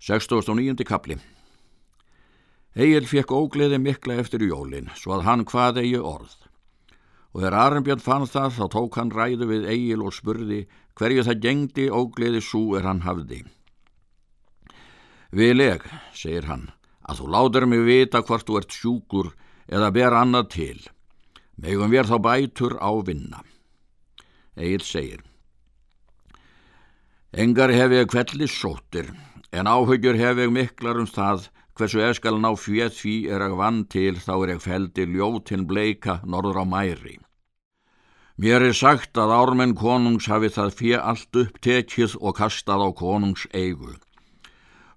69. kapli Egil fekk ógleði mikla eftir jólin, svo að hann hvað eigi orð. Og þegar Arnbjörn fann það, þá tók hann ræðu við Egil og spurði hverju það gengdi ógleði svo er hann hafði. Vileg, segir hann, að þú láður mig vita hvort þú ert sjúkur eða ber annað til. Megum við þá bætur á vinna. Egil segir, Engar hef ég kvellis sóttir, en áhugjur hef ég miklar um það hversu ég skal ná fjöð því er að vann til þá er ég feldi ljótinn bleika norður á mæri. Mér er sagt að ármenn konungs hafi það fjö allt upptekið og kastað á konungs eigu.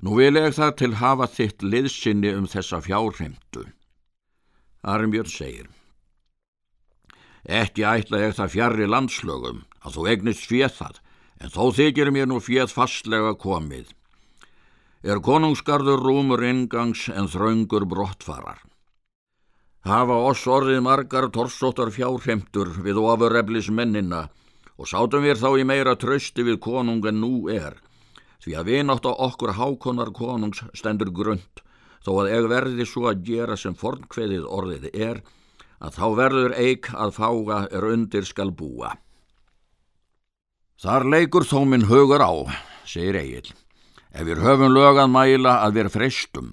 Nú vil ég það til hafa þitt liðsynni um þessa fjárhemtu. Arnbjörn segir Ekki ætla ég það fjarrri landslögum að þú egnist fjöð það, en þó þykir mér nú fjöð fastlega komið er konungsgarður rúmur ingangs en þraungur brottfarar. Hafa oss orðið margar torsóttar fjárhemtur við ofurreflis mennina og sátum við þá í meira trösti við konung en nú er, því að við nátt á okkur hákonar konungs stendur grund, þó að eg verði svo að gera sem fornkveðið orðið er, að þá verður eik að fága er undir skal búa. Þar leikur þó minn hugur á, segir Egil ef við höfum lögað mæla að við freystum.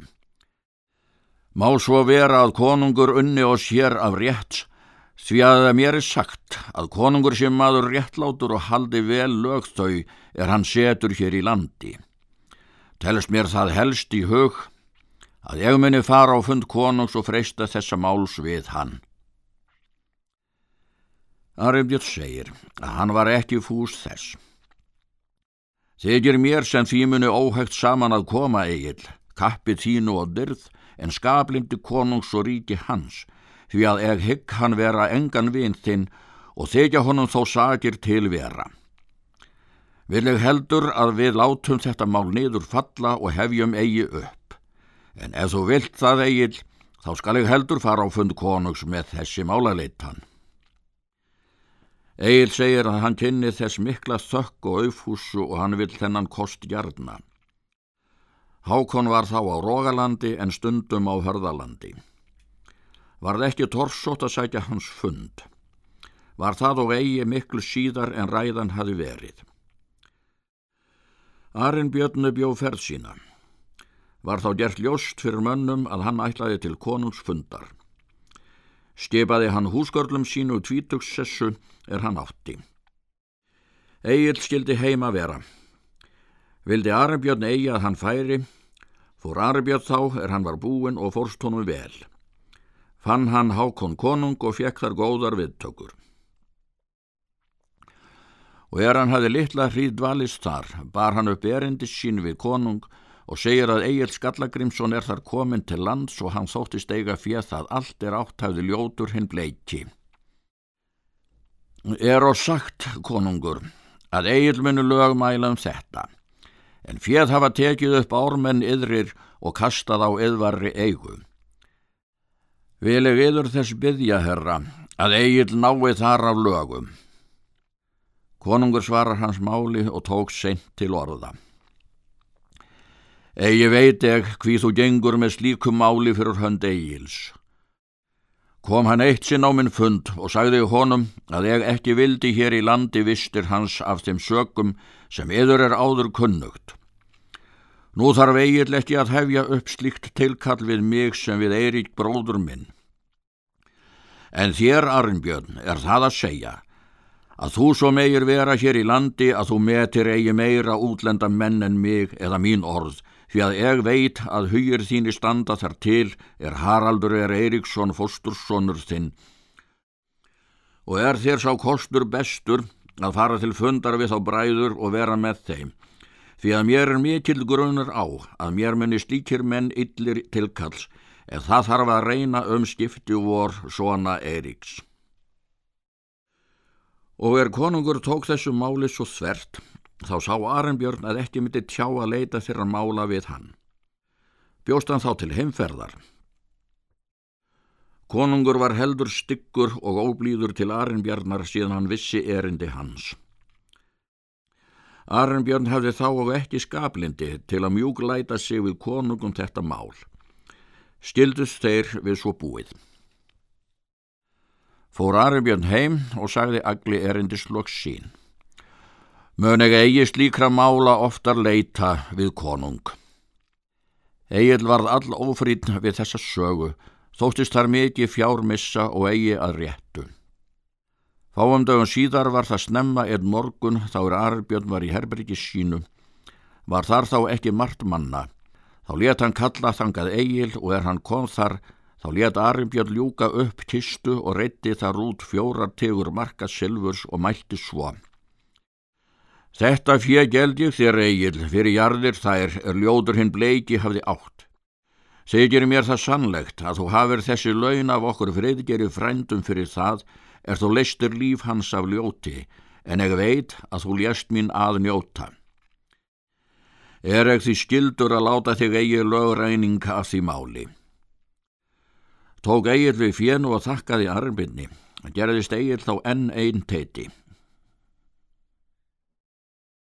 Má svo vera að konungur unni og sér af rétt, því að mér er sagt að konungur sem maður réttlátur og haldi vel lögþau er hann setur hér í landi. Telst mér það helst í hug að ég muni fara á fund konungs og freysta þessa máls við hann. Arifjörð segir að hann var ekki fús þess. Þegir mér sem því muni óhægt saman að koma eigil, kappi þínu og dyrð, en skablindi konungs og ríki hans, því að eg hygg hann vera engan vinn þinn og þegja honum þó sagir til vera. Vil ég heldur að við látum þetta mál niður falla og hefjum eigi upp, en ef þú vilt það eigil, þá skal ég heldur fara á fund konungs með þessi málaleitan. Egil segir að hann kynni þess mikla þökk og auðfúsu og hann vil þennan kost hjarna. Hákon var þá á Rógalandi en stundum á Hörðalandi. Var það ekki torsótt að sætja hans fund. Var það og eigi miklu síðar en ræðan hafi verið. Arinn Björnu bjó ferð sína. Var þá gert ljóst fyrir mönnum að hann ætlaði til konungsfundar. Skipaði hann húsgörlum sínu tvítugsessu er hann átti. Egil skildi heima vera. Vildi Arabjörn eigi að hann færi, fór Arabjörn þá er hann var búin og fórst honum vel. Fann hann hákon konung og fekk þar góðar viðtökur. Og er hann hafi litla hríð dvalist þar, bar hann upp erindis sín við konung og segir að Egil Skallagrimsson er þar komin til lands og hann þóttist eiga fjöð að allt er átthæfði ljótur hinn bleiki. Er og sagt, konungur, að Egil munu lögmæla um þetta, en fjöð hafa tekið upp ármenn yðrir og kastað á yðvarri eigu. Vil ég yður þess byggja, herra, að Egil nái þar af lögum. Konungur svarar hans máli og tók seint til orða. Egi veit eg hví þú gengur með slíkum máli fyrir hönd eigils. Kom hann eitt sinn á minn fund og sagði honum að ég ekki vildi hér í landi vistir hans af þeim sökum sem yður er áður kunnugt. Nú þarf eigil ekki að hefja upp slíkt tilkall við mig sem við Eirík bróður minn. En þér, Arnbjörn, er það að segja að þú svo meir vera hér í landi að þú metir eigi meira útlenda menn en mig eða mín orð því að ég veit að hugir þínir standa þar til er Haraldur er Eiríksson fósturssonur þinn og er þér sá kostur bestur að fara til fundar við þá bræður og vera með þeim því að mér er mikill grunar á að mér muni slíkir menn yllir tilkalls en það þarf að reyna um skipti vor svona Eiríks. Og er konungur tók þessu máli svo þvert Þá sá Arenbjörn að ekki myndi tjá að leita þeirra mála við hann. Bjóst hann þá til heimferðar. Konungur var heldur styggur og óblíður til Arenbjarnar síðan hann vissi erindi hans. Arnbjörn hafði þá og ekki skaplindi til að mjúglæta sig við konungum þetta mál. Stildust þeir við svo búið. Fór Arnbjörn heim og sagði agli erindisloks sín. Mön eg eigi slíkra mála oftar leita við konung. Egil varð all ofrýtn við þessa sögu, þóttist þar mikið fjármissa og eigi að réttu. Fáum dögum síðar var það snemma einn morgun þá er Arbjörn var í herbergi sínu. Var þar þá ekki margt manna. Þá let hann kalla þangað eigil og er hann kom þar, þá let Arbjörn ljúka upp kistu og reytti þar út fjórar tegur marka silfurs og mælti svo. Þetta fjö geld ég þér eigil, fyrir jarðir þær er ljóður hinn bleiki hafði átt. Segir mér það sannlegt að þú hafir þessi laun af okkur friðgeri frændum fyrir það er þú leistur líf hans af ljóti, en ég veit að þú lést mín að njóta. Er ekki því skildur að láta þig eigi lögræning að því máli. Tók eigið við fjennu og þakkaði arbinni, gerðist eigið þá enn einn teiti.